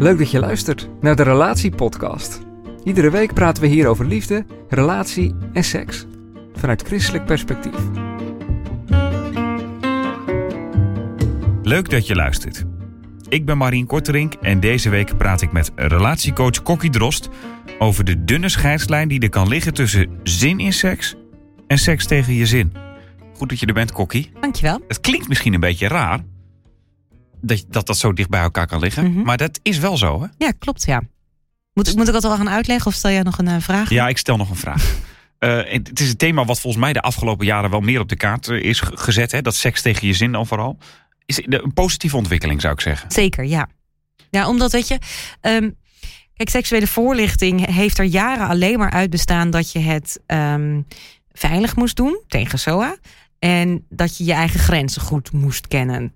Leuk dat je luistert naar de Relatiepodcast. Iedere week praten we hier over liefde, relatie en seks. Vanuit christelijk perspectief. Leuk dat je luistert. Ik ben Marien Korterink en deze week praat ik met relatiecoach Kokkie Drost over de dunne scheidslijn die er kan liggen tussen zin in seks en seks tegen je zin. Goed dat je er bent, Kokkie. Dankjewel. Het klinkt misschien een beetje raar dat dat, dat zo dicht bij elkaar kan liggen, Mhm. maar dat is wel zo, hè? Ja, klopt, ja. Moet, ik- moet ik dat wel gaan uitleggen of stel jij nog een eh, vraag? Ja, ik stel nog een vraag. Eh, het is een thema wat volgens mij de afgelopen jaren wel meer op de kaart eh, is ge- gezet. Hè? Dat seks tegen je zin overal. Is een positieve ontwikkeling, zou ik zeggen. Zeker, ja. Ja, omdat, weet je... ehm, kijk, seksuele voorlichting heeft er jaren alleen maar uit bestaan... dat je het ehm, veilig moest doen tegen SOA. En dat je je eigen grenzen goed moest kennen.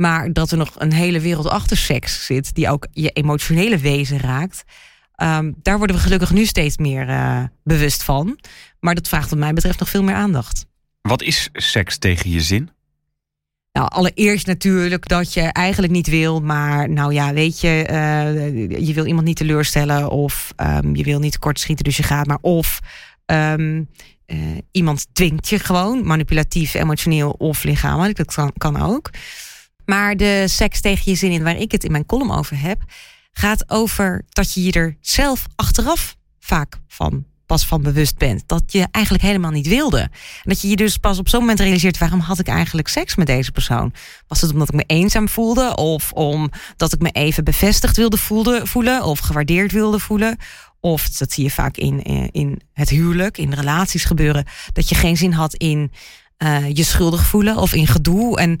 Maar dat er nog een hele wereld achter seks zit... die ook je emotionele wezen raakt... ehm, daar worden we gelukkig nu steeds meer eh, bewust van. Maar dat vraagt wat mij betreft nog veel meer aandacht. Wat is seks tegen je zin? Nou, allereerst natuurlijk dat je eigenlijk niet wil, maar nou ja, weet je, eh, je wil iemand niet teleurstellen of ehm, je wil niet tekortschieten, dus je gaat maar of ehm, eh, iemand dwingt je gewoon, manipulatief, emotioneel of lichamelijk, dat kan, kan ook. Maar de seks tegen je zin in, waar ik het in mijn column over heb, gaat over dat je je er zelf achteraf vaak van pas van bewust bent. Dat je eigenlijk helemaal niet wilde. En dat je je dus pas op zo'n moment realiseert... waarom had ik eigenlijk seks met deze persoon? Was het omdat ik me eenzaam voelde? Of omdat ik me even bevestigd wilde voelde, voelen? Of gewaardeerd wilde voelen? Of, dat zie je vaak in, eh, in het huwelijk, in relaties gebeuren... dat je geen zin had in eh, je schuldig voelen of in gedoe. En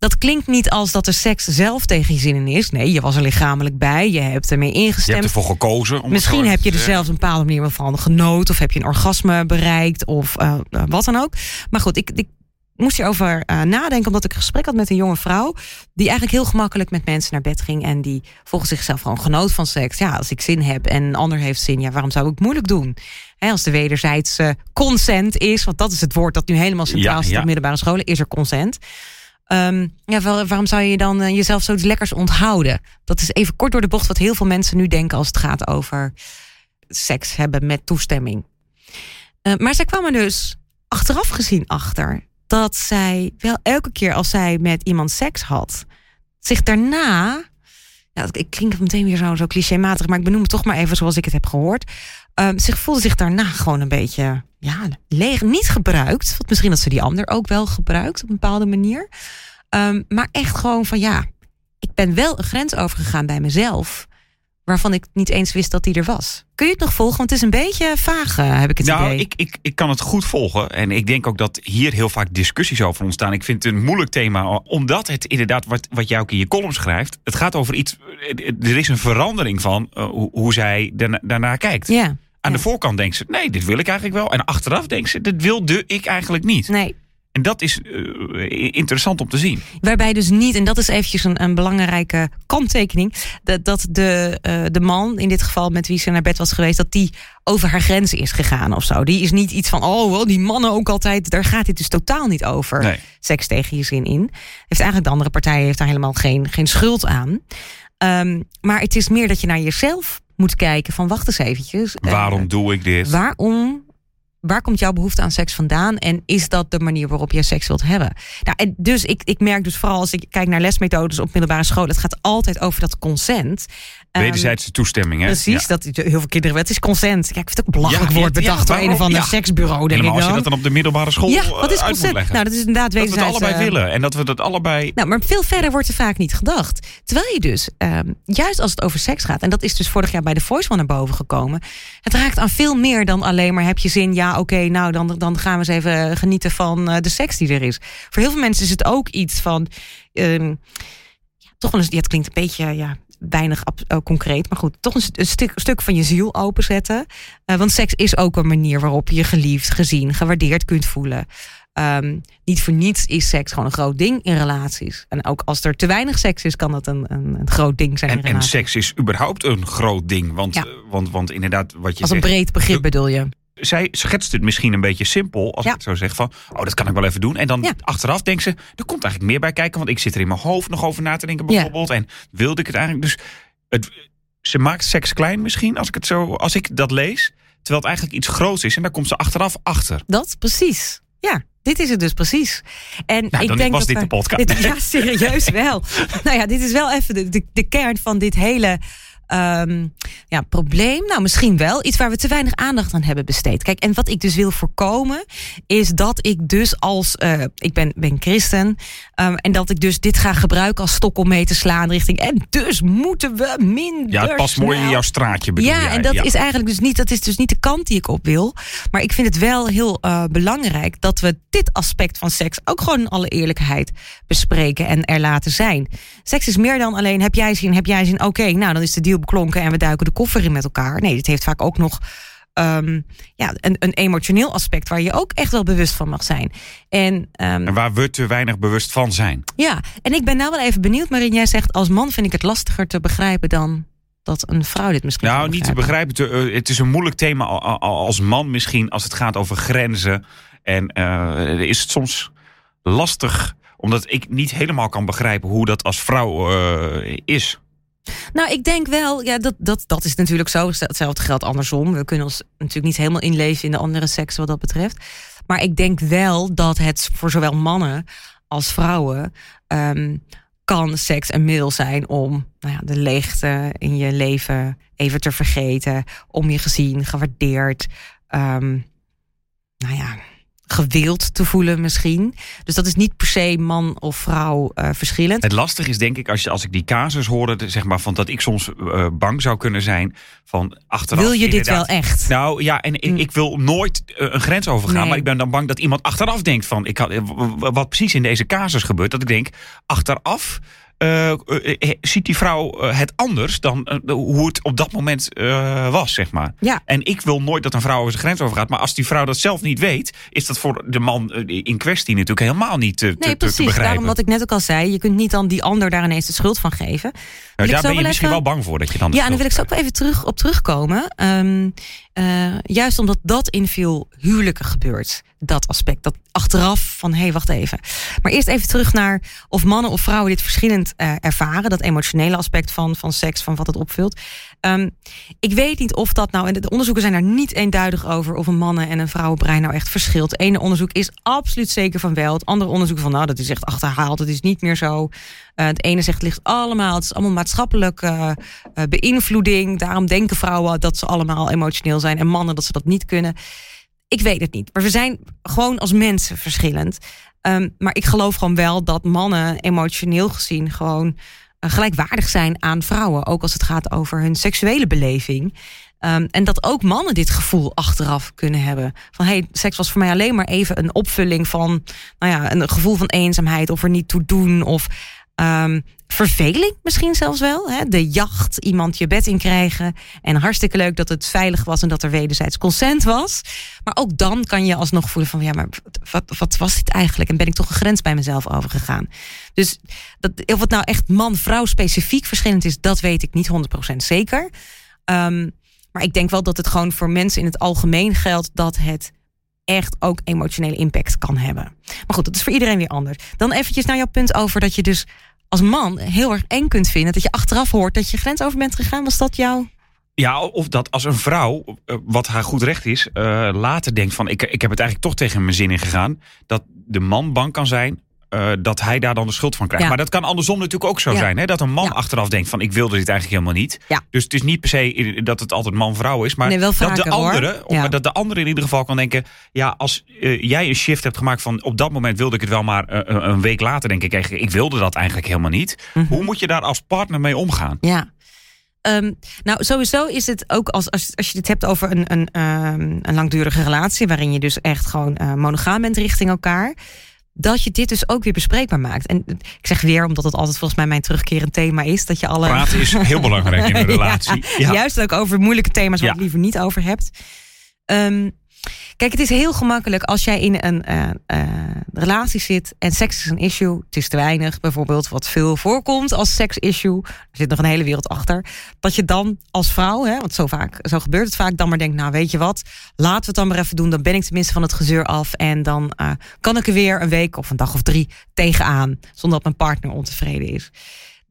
dat klinkt niet als dat er seks zelf tegen je zin in is. Nee, je was er lichamelijk bij, je hebt ermee Je hebt ingestemd. ervoor gekozen. Om het Misschien heb je er zeggen. zelfs een bepaalde manier van genoten. Of heb je een orgasme bereikt. Of eh, eh, wat dan ook. Maar goed, ik, ik moest hierover eh nadenken. Omdat ik een gesprek had met een jonge vrouw. Die eigenlijk heel gemakkelijk met mensen naar bed ging. En die volgens zichzelf gewoon genoot van seks. Ja, als ik zin heb en een ander heeft zin. Ja, waarom zou ik moeilijk doen? Als de wederzijdse consent is. Want dat is het woord dat nu helemaal centraal Ja, staat ja. op middelbare scholen. Is er consent. Ehm, ja, waar- waarom zou je dan eh, jezelf zoiets lekkers onthouden? Dat is even kort door de bocht wat heel veel mensen nu denken als het gaat over seks hebben met toestemming. Eh, maar zij kwam er dus achteraf gezien achter dat zij wel elke keer als zij met iemand seks had, zich daarna. Ja, ik klink meteen weer zo, zo clichématig, maar ik benoem het toch maar even zoals ik het heb gehoord. ehm, zich voelde zich daarna gewoon een beetje ja, leeg, niet gebruikt. Want misschien dat ze die ander ook wel gebruikt op een bepaalde manier. Ehm, maar echt gewoon van ja, ik ben wel een grens overgegaan bij mezelf. Waarvan ik niet eens wist dat die er was. Kun je het nog volgen? Want het is een beetje vaag, eh, heb ik het Nou, idee. ik, ik, ik kan het goed volgen. En ik denk ook dat hier heel vaak discussies over ontstaan. Ik vind het een moeilijk thema, omdat het inderdaad, wat, wat jij ook in je column schrijft, het gaat over iets. Er is een verandering van eh, hoe, hoe zij daarna, daarnaar kijkt. Ja. Aan ja. de voorkant denkt ze: nee, dit wil ik eigenlijk wel. En achteraf denkt ze: dit wilde ik eigenlijk niet. Nee, En dat is eh, interessant om te zien. Waarbij dus niet, en dat is eventjes een, een belangrijke kanttekening, dat, dat de, eh, de man, in dit geval met wie ze naar bed was geweest, dat die over haar grenzen is gegaan of zo. Die is niet iets van, oh, wel, die mannen ook altijd, daar gaat dit dus totaal niet over. Nee. Seks tegen je zin in. Heeft eigenlijk de andere partij heeft daar helemaal geen, geen schuld aan. Ehm, maar het is meer dat je naar jezelf moet kijken van, wacht eens eventjes. eh, Waarom doe ik dit? Waarom? Waar komt jouw behoefte aan seks vandaan? En is dat de manier waarop je seks wilt hebben? Nou, en dus ik, ik merk dus vooral als ik kijk naar lesmethodes op middelbare school, het gaat altijd over dat consent. Ehm, Wederzijdse toestemming, hè? Precies, Ja. dat heel veel kinderen. Het is consent. Kijk, ik vind het ook een belachelijk Ja, woord ja, ja, bedacht door een of ander seksbureau. Denk Helemaal ik als je dat dan op de middelbare school ja, eh, wat is uit moet consent? Nou, dat is inderdaad dat we het wederzijds, allebei eh, willen. En dat we dat allebei... nou, maar veel verder wordt er vaak niet gedacht. Terwijl je dus, ehm, juist als het over seks gaat, en dat is dus vorig jaar bij de Voice wel naar boven gekomen. Het raakt aan veel meer dan alleen maar heb je zin, ja, oké, nou dan, dan gaan we eens even genieten van eh, de seks die er is. Voor heel veel mensen is het ook iets van, ehm, ja, toch wel eens, ja, het klinkt een beetje, ja, weinig uh, concreet, maar goed, toch een, een, stuk, stuk van je ziel openzetten. Uh, want seks is ook een manier waarop je je geliefd, gezien, gewaardeerd kunt voelen. Um, niet voor niets is seks gewoon een groot ding in relaties. En ook als er te weinig seks is, kan dat een, een, een groot ding zijn. En, en, seks is überhaupt een groot ding. Want, ja. want, want inderdaad, wat je Als zegt, een breed begrip bedoel je? Zij schetst het misschien een beetje simpel, als ja. ik het zo zeg van, oh, dat kan ik wel even doen. En dan ja. achteraf denkt ze, er komt eigenlijk meer bij kijken, want ik zit er in mijn hoofd nog over na te denken, bijvoorbeeld. En wilde ik het eigenlijk. Dus het, ze maakt seks klein misschien, als ik het zo, als ik dat lees. Terwijl het eigenlijk iets groots is en daar komt ze achteraf achter. Dat, precies. Ja, dit is het dus precies. En nou, ik denk was dat dit de podcast. Dit, ja, serieus wel. nou ja, dit is wel even de, de, de kern van dit hele um, ja, probleem? Nou, misschien wel. Iets waar we te weinig aandacht aan hebben besteed. Kijk, en wat ik dus wil voorkomen, is dat ik dus als. Uh, ik ben, ben christen. Um, en dat ik dus dit ga gebruiken als stok om mee te slaan richting. En dus moeten we minder. Ja, het past mooi in jouw straatje. Bedoel ja, jij. en dat ja. is eigenlijk dus niet. Dat is dus niet de kant die ik op wil. Maar ik vind het wel heel uh, belangrijk dat we dit aspect van seks ook gewoon in alle eerlijkheid bespreken en er laten zijn. Seks is meer dan alleen heb jij zin, heb jij zin. Oké, okay, nou dan is de deal beklonken en we duiken de koffer in met elkaar. Nee, dit heeft vaak ook nog um, ja, een, een, emotioneel aspect waar je ook echt wel bewust van mag zijn. En, um, en waar we te weinig bewust van zijn. Ja, en ik ben nou wel even benieuwd, Marin. Jij zegt als man vind ik het lastiger te begrijpen dan dat een vrouw dit misschien. Nou, niet te begrijpen. Te, uh, het is een moeilijk thema als man misschien als het gaat over grenzen. En uh, is het soms lastig omdat ik niet helemaal kan begrijpen hoe dat als vrouw uh, is. Nou, ik denk wel, ja, dat, dat, dat is natuurlijk zo. Hetzelfde geldt andersom. We kunnen ons natuurlijk niet helemaal inleven in de andere seks wat dat betreft. Maar ik denk wel dat het voor zowel mannen als vrouwen um, kan seks een middel zijn om nou ja, de leegte in je leven even te vergeten. Om je gezien, gewaardeerd, um, nou ja, gewild te voelen misschien. Dus dat is niet per se man of vrouw uh, verschillend. Het lastig is denk ik als, je, als ik die casus hoorde, zeg maar, van dat ik soms uh, bang zou kunnen zijn van achteraf. Wil je dit wel echt? Nou ja, en ik, ik wil nooit uh, een grens overgaan, nee. maar ik ben dan bang dat iemand achteraf denkt van, ik had, wat precies in deze casus gebeurt, dat ik denk, achteraf uh, uh, ziet die vrouw het anders dan hoe het op dat moment was, zeg maar. Ja. En ik wil nooit dat een vrouw over zijn grens overgaat. Maar als die vrouw dat zelf niet weet, is dat voor de man in kwestie natuurlijk helemaal niet te, nee, te, precies, te begrijpen. Daarom wat ik net ook al zei, je kunt niet dan die ander daar ineens de schuld van geven. Nou, daar ben je misschien wel bang voor dat je dan. Ja, en dan wil ik zo ook even terug op terugkomen. Um, juist omdat dat in veel huwelijken gebeurt. Dat aspect. Dat achteraf van hé, hey, wacht even. Maar eerst even terug naar of mannen of vrouwen dit verschillend uh, ervaren. Dat emotionele aspect van, van seks, van wat het opvult. Um, ik weet niet of dat nou. En de onderzoeken zijn daar niet eenduidig over. Of een mannen- en een vrouwenbrein nou echt verschilt. Het ene onderzoek is absoluut zeker van wel. Het andere onderzoek van nou, dat is echt achterhaald. Het is niet meer zo. Uh, het ene zegt ligt allemaal. Het is allemaal maatschappelijke uh, beïnvloeding. Daarom denken vrouwen dat ze allemaal emotioneel zijn. En mannen dat ze dat niet kunnen. Ik weet het niet. Maar we zijn gewoon als mensen verschillend. Um, maar ik geloof gewoon wel dat mannen emotioneel gezien gewoon uh, gelijkwaardig zijn aan vrouwen. Ook als het gaat over hun seksuele beleving. Um, en dat ook mannen dit gevoel achteraf kunnen hebben. Van hey, seks was voor mij alleen maar even een opvulling van nou ja, een gevoel van eenzaamheid of er niet toe doen. Of um, verveling misschien zelfs wel. Hè? De jacht, iemand je bed in krijgen. En hartstikke leuk dat het veilig was en dat er wederzijds consent was. Maar ook dan kan je alsnog voelen van... ja, maar wat, wat was dit eigenlijk? En ben ik toch een grens bij mezelf overgegaan? Dus dat, of het nou echt man-vrouw specifiek verschillend is... dat weet ik niet 100% zeker. Um, maar ik denk wel dat het gewoon voor mensen in het algemeen geldt... dat het echt ook emotionele impact kan hebben. Maar goed, dat is voor iedereen weer anders. Dan eventjes naar jouw punt over dat je dus als man heel erg eng kunt vinden. Dat je achteraf hoort dat je grens over bent gegaan. Was dat jouw... Ja, of dat als een vrouw, wat haar goed recht is, uh, later denkt van ik, ik heb het eigenlijk toch tegen mijn zin in gegaan. Dat de man bang kan zijn uh, dat hij daar dan de schuld van krijgt. Ja. Maar dat kan andersom natuurlijk ook zo Ja. zijn. Hè? Dat een man Ja. achteraf denkt van ik wilde dit eigenlijk helemaal niet. Dus het is niet per se dat het altijd man-vrouw is. Maar Nee, wel dat, de andere, dat de andere in ieder geval kan denken. Ja, als uh, jij een shift hebt gemaakt van op dat moment wilde ik het wel. Maar uh, een week later denk ik eigenlijk ik wilde dat eigenlijk helemaal niet. Mhm. Hoe moet je daar als partner mee omgaan? Ja. Ehm, nou, sowieso is het ook als, als, als je het hebt over een, een, ehm, een langdurige relatie, waarin je dus echt gewoon uh, monogaam bent richting elkaar. Dat je dit dus ook weer bespreekbaar maakt. En ik zeg weer, omdat het altijd volgens mij mijn terugkerend thema is. Dat je alle. Praten is heel belangrijk in een relatie. ja, ja. Juist ook over moeilijke thema's waar je het liever niet over hebt. Um, Kijk, het is heel gemakkelijk als jij in een uh, uh, relatie zit en seks is een issue. Het is te weinig, bijvoorbeeld, wat veel voorkomt als seks-issue. Er zit nog een hele wereld achter. Dat je dan als vrouw, hè, want zo, vaak, zo gebeurt het vaak, dan maar denkt: Nou, weet je wat, laten we het dan maar even doen. Dan ben ik tenminste van het gezeur af. En dan uh, kan ik er weer een week of een dag of drie tegenaan. Zonder dat mijn partner ontevreden is.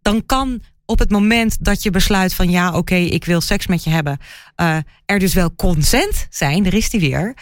Dan kan op het moment dat je besluit van ja, oké, ik wil seks met je hebben, uh, er dus wel consent zijn, er is die weer.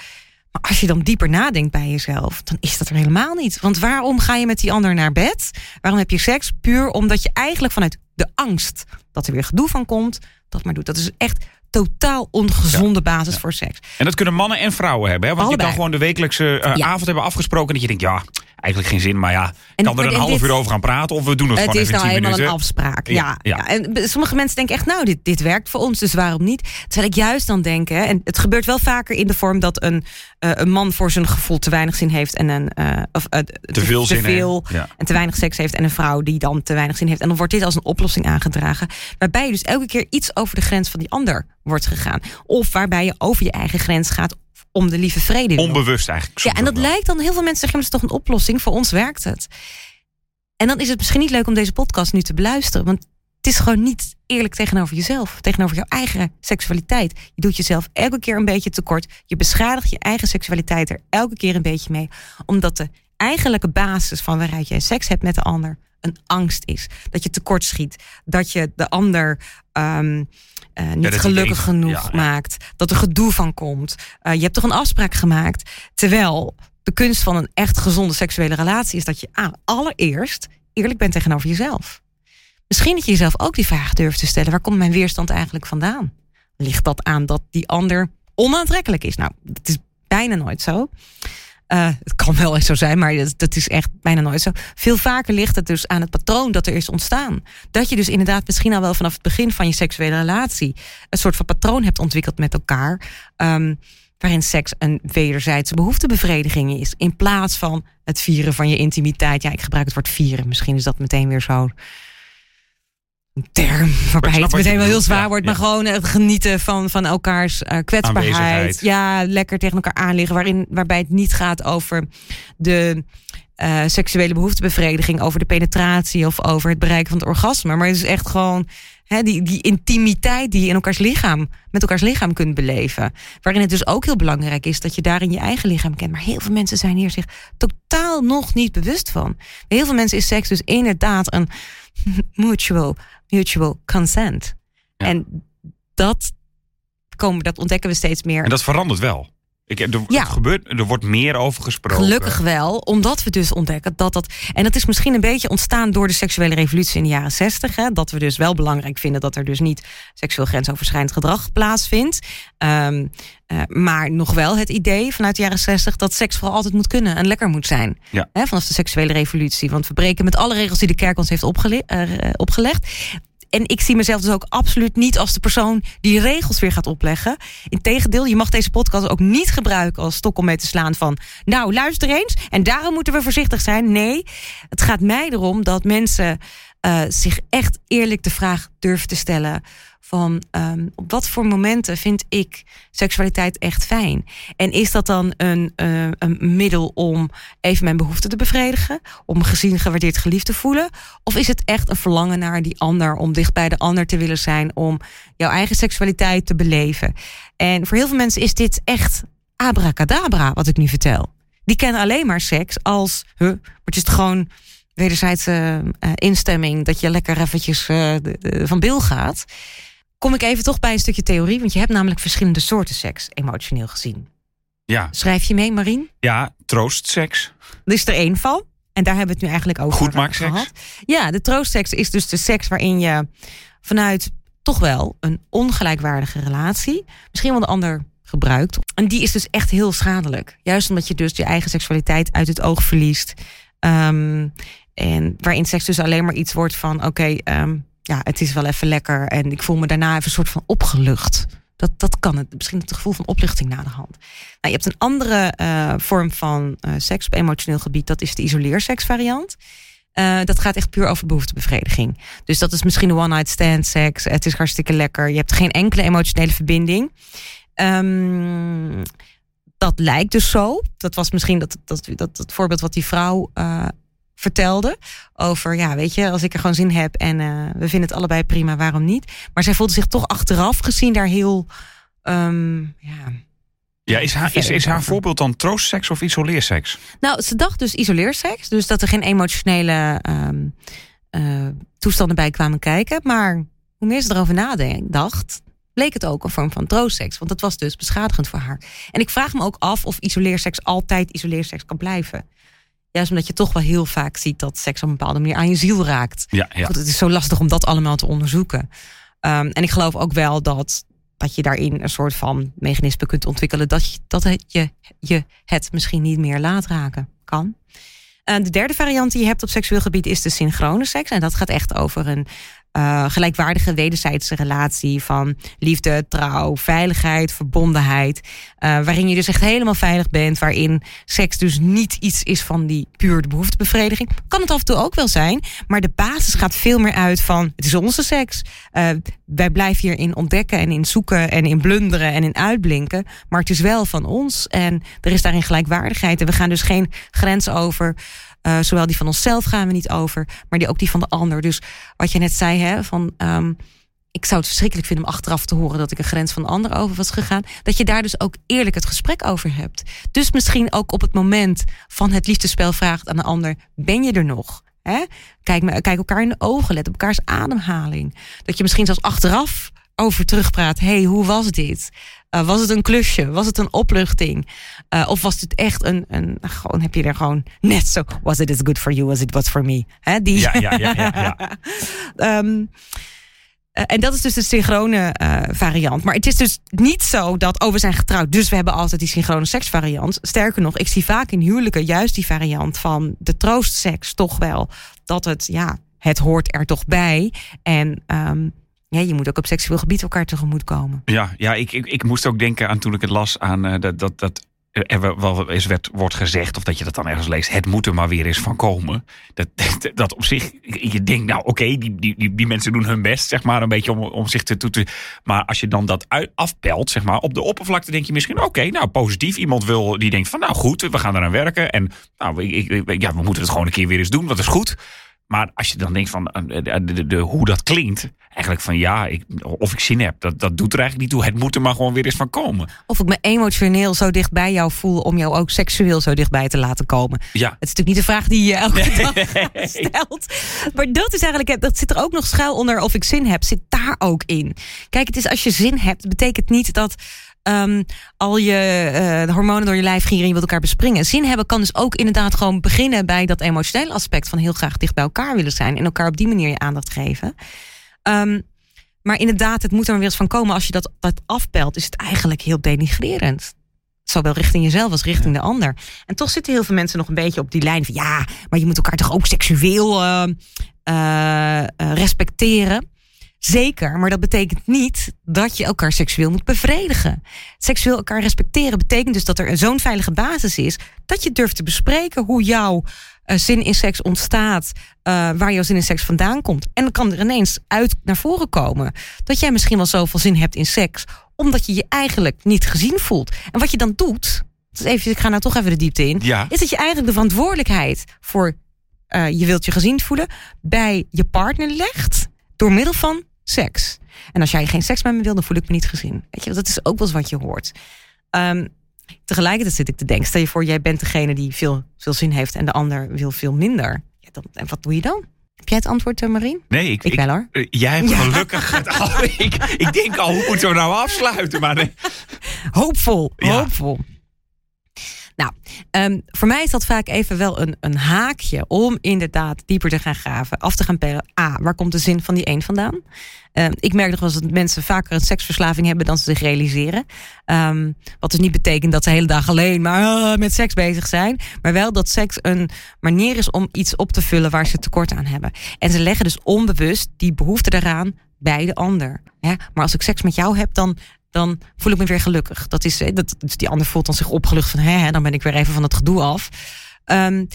Maar als je dan dieper nadenkt bij jezelf, dan is dat er helemaal niet. Want waarom ga je met die ander naar bed? Waarom heb je seks? Puur omdat je eigenlijk vanuit de angst dat er weer gedoe van komt, dat maar doet. Dat is echt totaal ongezonde basis voor seks. En dat kunnen mannen en vrouwen hebben. Hè? Want Allebei. je kan gewoon de wekelijkse uh, avond hebben afgesproken. Dat je denkt, ja, eigenlijk geen zin. Maar ja, en, kan er een half uur over gaan praten of we doen het, het gewoon even Het is nou eenmaal een afspraak. Ja, ja, ja, En sommige mensen denken echt, nou, dit, dit werkt voor ons, dus waarom niet? Terwijl ik juist dan denk, hè, en het gebeurt wel vaker in de vorm dat een, uh, een man voor zijn gevoel te weinig zin heeft en een uh, of, uh, te veel, te zin veel en te weinig seks heeft en een vrouw die dan te weinig zin heeft. En dan wordt dit als een oplossing aangedragen, waarbij je dus elke keer iets over de grens van die ander wordt gegaan. Of waarbij je over je eigen grens gaat om de lieve vrede. Onbewust eigenlijk. Ja, en dat lijkt dan heel veel mensen zeggen, dat is toch een oplossing. Voor ons werkt het. En dan is het misschien niet leuk om deze podcast nu te beluisteren. Want het is gewoon niet eerlijk tegenover jezelf. Tegenover jouw eigen seksualiteit. Je doet jezelf elke keer een beetje tekort. Je beschadigt je eigen seksualiteit er elke keer een beetje mee. Omdat de eigenlijke basis van waaruit jij seks hebt met de ander een angst is. Dat je tekort schiet. Dat je de ander um, uh, niet ja, gelukkig genoeg ja, maakt. Dat er gedoe van komt. Uh, je hebt toch een afspraak gemaakt. Terwijl de kunst van een echt gezonde seksuele relatie is dat je ah, allereerst eerlijk bent tegenover jezelf. Misschien dat je jezelf ook die vraag durft te stellen: waar komt mijn weerstand eigenlijk vandaan? Ligt dat aan dat die ander onaantrekkelijk is? Nou, dat is bijna nooit zo. Uh, het kan wel eens zo zijn, maar dat, is echt bijna nooit zo. Veel vaker ligt het dus aan het patroon dat er is ontstaan. Dat je dus inderdaad misschien al wel vanaf het begin van je seksuele relatie een soort van patroon hebt ontwikkeld met elkaar. Um, waarin seks een wederzijdse behoeftebevrediging is. In plaats van het vieren van je intimiteit. Ja, ik gebruik het woord vieren. Misschien is dat meteen weer zo term waarbij het meteen wel heel zwaar wordt, maar gewoon het genieten van, van elkaars uh, kwetsbaarheid. Ja, lekker tegen elkaar aanliggen, waarin, waarbij het niet gaat over de uh, seksuele behoeftebevrediging, over de penetratie of over het bereiken van het orgasme. Maar het is echt gewoon hè, die, die intimiteit die je in elkaars lichaam, met elkaars lichaam kunt beleven. Waarin het dus ook heel belangrijk is dat je daarin je eigen lichaam kent. Maar heel veel mensen zijn hier zich totaal nog niet bewust van. Bij heel veel mensen is seks dus inderdaad een mutual mutual consent. En dat, komen, dat ontdekken we steeds meer. En dat verandert wel. Ik, er, ja. gebeurt, er wordt meer over gesproken. Gelukkig wel, omdat we dus ontdekken dat dat. En dat is misschien een beetje ontstaan door de seksuele revolutie in de jaren zestig. Dat we dus wel belangrijk vinden dat er dus niet seksueel grensoverschrijdend gedrag plaatsvindt. Um, uh, maar nog wel het idee vanuit de jaren zestig dat seks vooral altijd moet kunnen en lekker moet zijn. Ja. vanaf de seksuele revolutie. Want we breken met alle regels die de kerk ons heeft opgele uh, opgelegd en ik zie mezelf dus ook absoluut niet als de persoon die regels weer gaat opleggen. Integendeel, je mag deze podcast ook niet gebruiken als stok om mee te slaan van. Nou, luister eens. En daarom moeten we voorzichtig zijn. Nee, het gaat mij erom dat mensen uh, zich echt eerlijk de vraag durven te stellen van um, op wat voor momenten vind ik seksualiteit echt fijn? En is dat dan een, uh, een middel om even mijn behoeften te bevredigen? Om gezien, gewaardeerd, geliefd te voelen? Of is het echt een verlangen naar die ander? Om dicht bij de ander te willen zijn? Om jouw eigen seksualiteit te beleven? En voor heel veel mensen is dit echt abracadabra wat ik nu vertel. Die kennen alleen maar seks als, huh, het is gewoon wederzijdse uh, instemming dat je lekker eventjes uh, van bil gaat kom ik even toch bij een stukje theorie. Want je hebt namelijk verschillende soorten seks, emotioneel gezien. Ja. Schrijf je mee, Marien? Ja, troostseks. Er is er één van. En daar hebben we het nu eigenlijk over Goed gehad. Ja, de troostseks is dus de seks waarin je vanuit toch wel een ongelijkwaardige relatie, misschien wel de ander gebruikt. En die is dus echt heel schadelijk. Juist omdat je dus je eigen seksualiteit uit het oog verliest. Um, en waarin seks dus alleen maar iets wordt van: oké, um, ja, het is wel even lekker. En ik voel me daarna even een soort van opgelucht. Dat, dat kan het. Misschien het gevoel van opluchting na de hand. Nou, je hebt een andere uh, vorm van uh, seks op emotioneel gebied. Dat is de isoleerseksvariant. Uh, dat gaat echt puur over behoeftebevrediging. Dus dat is misschien een one-night stand seks. Het is hartstikke lekker. Je hebt geen enkele emotionele verbinding. Um, dat lijkt dus zo. Dat was misschien dat, dat, dat, dat voorbeeld wat die vrouw vertelde. Over, ja, weet je, als ik er gewoon zin heb en uh, we vinden het allebei prima, waarom niet? Maar zij voelde zich toch achteraf gezien daar heel. Um, ja, ja, is haar, is, is haar voorbeeld dan troostseks of isoleerseks? Nou, ze dacht dus isoleerseks. Dus dat er geen emotionele um, uh, toestanden bij kwamen kijken. Maar hoe meer ze erover nadacht, bleek het ook een vorm van troostseks. Want dat was dus beschadigend voor haar. En ik vraag me ook af of isoleerseks altijd isoleerseks kan blijven. Juist omdat je toch wel heel vaak ziet dat seks op een bepaalde manier aan je ziel raakt. Ja, ja. Goed, het is zo lastig om dat allemaal te onderzoeken. Um, en ik geloof ook wel dat, dat je daarin een soort van mechanisme kunt ontwikkelen. Dat, je, dat het, je, je het misschien niet meer laat raken kan. Uh, de derde variant die je hebt op seksueel gebied is de synchrone seks. En dat gaat echt over een uh, gelijkwaardige wederzijdse relatie van liefde, trouw, veiligheid, verbondenheid. Uh, waarin je dus echt helemaal veilig bent. Waarin seks dus niet iets is van die puur de behoeftebevrediging. Kan het af en toe ook wel zijn. Maar de basis gaat veel meer uit van het is onze seks. Uh, wij blijven hierin ontdekken en in zoeken en in blunderen en in uitblinken. Maar het is wel van ons. En er is daarin gelijkwaardigheid. En we gaan dus geen grens over. Uh, zowel die van onszelf gaan we niet over, maar die ook die van de ander. Dus wat je net zei, hè, van um, ik zou het verschrikkelijk vinden om achteraf te horen dat ik een grens van de ander over was gegaan. Dat je daar dus ook eerlijk het gesprek over hebt. Dus misschien ook op het moment van het liefdespel vraagt aan de ander: ben je er nog? Hè? Kijk, kijk elkaar in de ogen, let op elkaars ademhaling. Dat je misschien zelfs achteraf over terugpraat. hey, hoe was dit? Uh, was het een klusje? Was het een opluchting? Uh, of was het echt een, een gewoon heb je er gewoon net zo was it as good for you as it was for me? Hè, die. Ja, ja, ja, ja. ja. um, uh, en dat is dus de synchrone variant. Maar het is dus niet zo dat, oh, we zijn getrouwd, dus we hebben altijd die synchrone seksvariant. Sterker nog, ik zie vaak in huwelijken juist die variant van de troostseks toch wel. Dat het, ja, het hoort er toch bij. En um, ja, je moet ook op seksueel gebied elkaar tegemoet komen. Ja, ja ik, ik, ik moest ook denken aan toen ik het las aan uh, dat, dat, dat er wel eens werd, wordt gezegd, of dat je dat dan ergens leest, het moet er maar weer eens van komen. Dat, dat, op zich, je denkt, nou oké, die, die, die, mensen doen hun best, zeg maar, een beetje om, om zich te toeten. Maar als je dan dat uit, afpelt, zeg maar, op de oppervlakte denk je misschien, oké, nou positief. Iemand wil, die denkt van, nou goed, we gaan eraan werken. En nou, ik, ik, ja, we moeten het gewoon een keer weer eens doen, dat is goed. Maar als je dan denkt van de, de, de, hoe dat klinkt, eigenlijk van ja, ik, of ik zin heb, dat, dat doet er eigenlijk niet toe. Het moet er maar gewoon weer eens van komen. Of ik me emotioneel zo dicht bij jou voel om jou ook seksueel zo dichtbij te laten komen. Ja. Het is natuurlijk niet de vraag die je elke nee. dag stelt. Maar dat is eigenlijk, dat zit er ook nog schuil onder of ik zin heb, zit daar ook in. Kijk, het is als je zin hebt, betekent niet dat um, al je uh, hormonen door je lijf gieren en je wilt elkaar bespringen. Zin hebben kan dus ook inderdaad gewoon beginnen bij dat emotionele aspect van heel graag dicht bij elkaar willen zijn en elkaar op die manier je aandacht geven. Um, maar inderdaad, het moet er weer eens van komen. Als je dat, dat afpelt, is het eigenlijk heel denigrerend. Zowel richting jezelf als richting de ander. En toch zitten heel veel mensen nog een beetje op die lijn van ja, maar je moet elkaar toch ook seksueel uh, uh, respecteren. Zeker, maar dat betekent niet dat je elkaar seksueel moet bevredigen. Seksueel elkaar respecteren betekent dus dat er zo'n veilige basis is dat je durft te bespreken hoe jouw uh, zin in seks ontstaat, uh, waar jouw zin in seks vandaan komt. En dan kan er ineens uit naar voren komen dat jij misschien wel zoveel zin hebt in seks, omdat je je eigenlijk niet gezien voelt. En wat je dan doet, dus even, ik ga nou toch even de diepte in, ja. is dat je eigenlijk de verantwoordelijkheid voor uh, je wilt je gezien voelen bij je partner legt door middel van seks. En als jij geen seks met me wil, dan voel ik me niet gezien. Weet je, dat is ook wel eens wat je hoort. Um, tegelijkertijd zit ik te denken, stel je voor, jij bent degene die veel, veel zin heeft en de ander wil veel minder. Ja, dan, en wat doe je dan? Heb jij het antwoord, uh, Marien? Nee, ik, ik, wel hoor. Uh, jij hebt ja. gelukkig het al. ik, ik denk al, hoe moeten we nou afsluiten? Maar nee. Hoopvol, ja. hoopvol. Nou, um, voor mij is dat vaak even wel een, een haakje om inderdaad dieper te gaan graven, af te gaan pellen. A, waar komt de zin van die een vandaan? Um, ik merk nog wel eens dat mensen vaker een seksverslaving hebben dan ze zich realiseren. Um, wat dus niet betekent dat ze de hele dag alleen maar uh, met seks bezig zijn. Maar wel dat seks een manier is om iets op te vullen waar ze tekort aan hebben. En ze leggen dus onbewust die behoefte daaraan bij de ander. Maar als ik seks met jou heb, dan dan voel ik me weer gelukkig. Dat is, dat, dus die ander voelt dan zich opgelucht van, hè, dan ben ik weer even van het gedoe af. Um,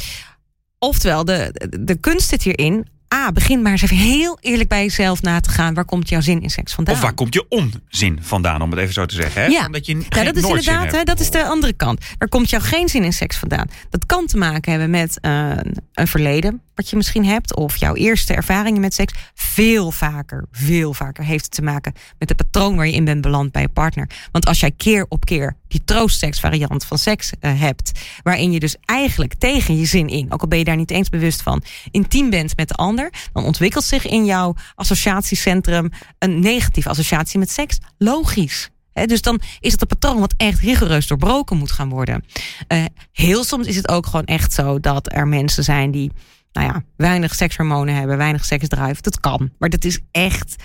oftewel, de, de kunst zit hierin A, begin maar eens even heel eerlijk bij jezelf na te gaan. Waar komt jouw zin in seks vandaan? Of waar komt je onzin vandaan, om het even zo te zeggen. Hè? Ja, Omdat je ja dat is inderdaad, hè, dat is de andere kant. Waar komt jouw geen zin in seks vandaan? Dat kan te maken hebben met uh, een verleden wat je misschien hebt. Of jouw eerste ervaringen met seks. Veel vaker, veel vaker heeft het te maken met het patroon waar je in bent beland bij je partner. Want als jij keer op keer die troostseks variant van seks uh, hebt. Waarin je dus eigenlijk tegen je zin in, ook al ben je daar niet eens bewust van, intiem bent met de ander. Dan ontwikkelt zich in jouw associatiecentrum een negatieve associatie met seks. Logisch. He, dus dan is het een patroon wat echt rigoureus doorbroken moet gaan worden. Uh, heel soms is het ook gewoon echt zo dat er mensen zijn die, nou ja, weinig sekshormonen hebben, weinig seksdrive. Dat kan. Maar dat is echt,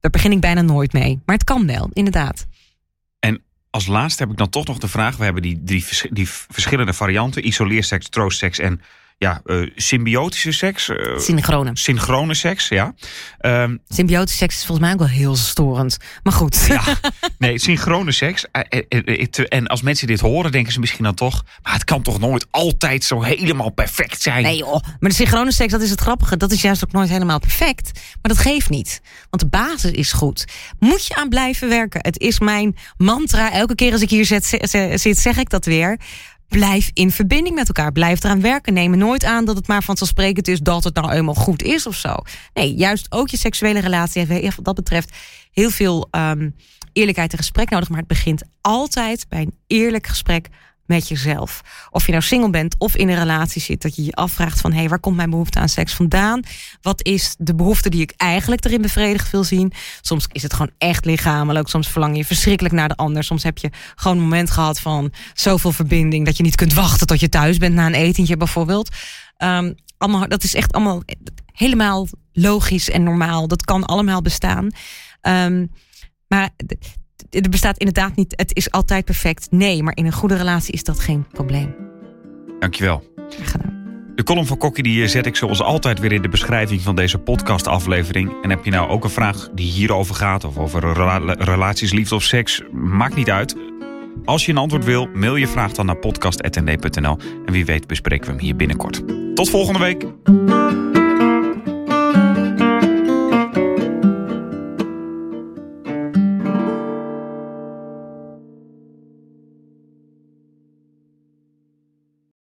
daar begin ik bijna nooit mee. Maar het kan wel, inderdaad als laatste heb ik dan toch nog de vraag. We hebben die, die, die verschillende varianten: isoleerseks, troostseks en ja, uh, symbiotische seks. Uh, synchrone. Synchrone seks, ja. Um, symbiotische seks is volgens mij ook wel heel storend. Maar goed. Ja, nee, synchrone seks. Uh, en als mensen dit horen, denken ze misschien dan toch... maar het kan toch nooit altijd zo helemaal perfect zijn? Nee joh, maar de synchrone seks, dat is het grappige. Dat is juist ook nooit helemaal perfect. Maar dat geeft niet. Want de basis is goed. Moet je aan blijven werken. Het is mijn mantra. Elke keer als ik hier zit zeg ik dat weer blijf in verbinding met elkaar. Blijf eraan werken. Neem nooit aan dat het maar vanzelfsprekend is dat het nou eenmaal goed is of zo. Nee, juist ook je seksuele relatie heeft wat dat betreft heel veel um, eerlijkheid en gesprek nodig. Maar het begint altijd bij een eerlijk gesprek met jezelf. Of je nou single bent of in een relatie zit, dat je je afvraagt van hé, hey, waar komt mijn behoefte aan seks vandaan? Wat is de behoefte die ik eigenlijk erin bevredigd wil zien? Soms is het gewoon echt lichamelijk, soms verlang je verschrikkelijk naar de ander. Soms heb je gewoon een moment gehad van zoveel verbinding dat je niet kunt wachten tot je thuis bent na een etentje bijvoorbeeld. Um, allemaal, dat is echt allemaal helemaal logisch en normaal. Dat kan allemaal bestaan. Um, maar er bestaat inderdaad niet, het is altijd perfect. Nee, maar in een goede relatie is dat geen probleem. Dankjewel. Graag gedaan. De column van Kokkie die zet ik zoals altijd weer in de beschrijving van deze podcastaflevering. En heb je nou ook een vraag die hierover gaat, of over relaties, liefde of seks, maakt niet uit. Als je een antwoord wil, mail je vraag dan naar podcast.nd.nl. En wie weet bespreken we hem hier binnenkort. Tot volgende week.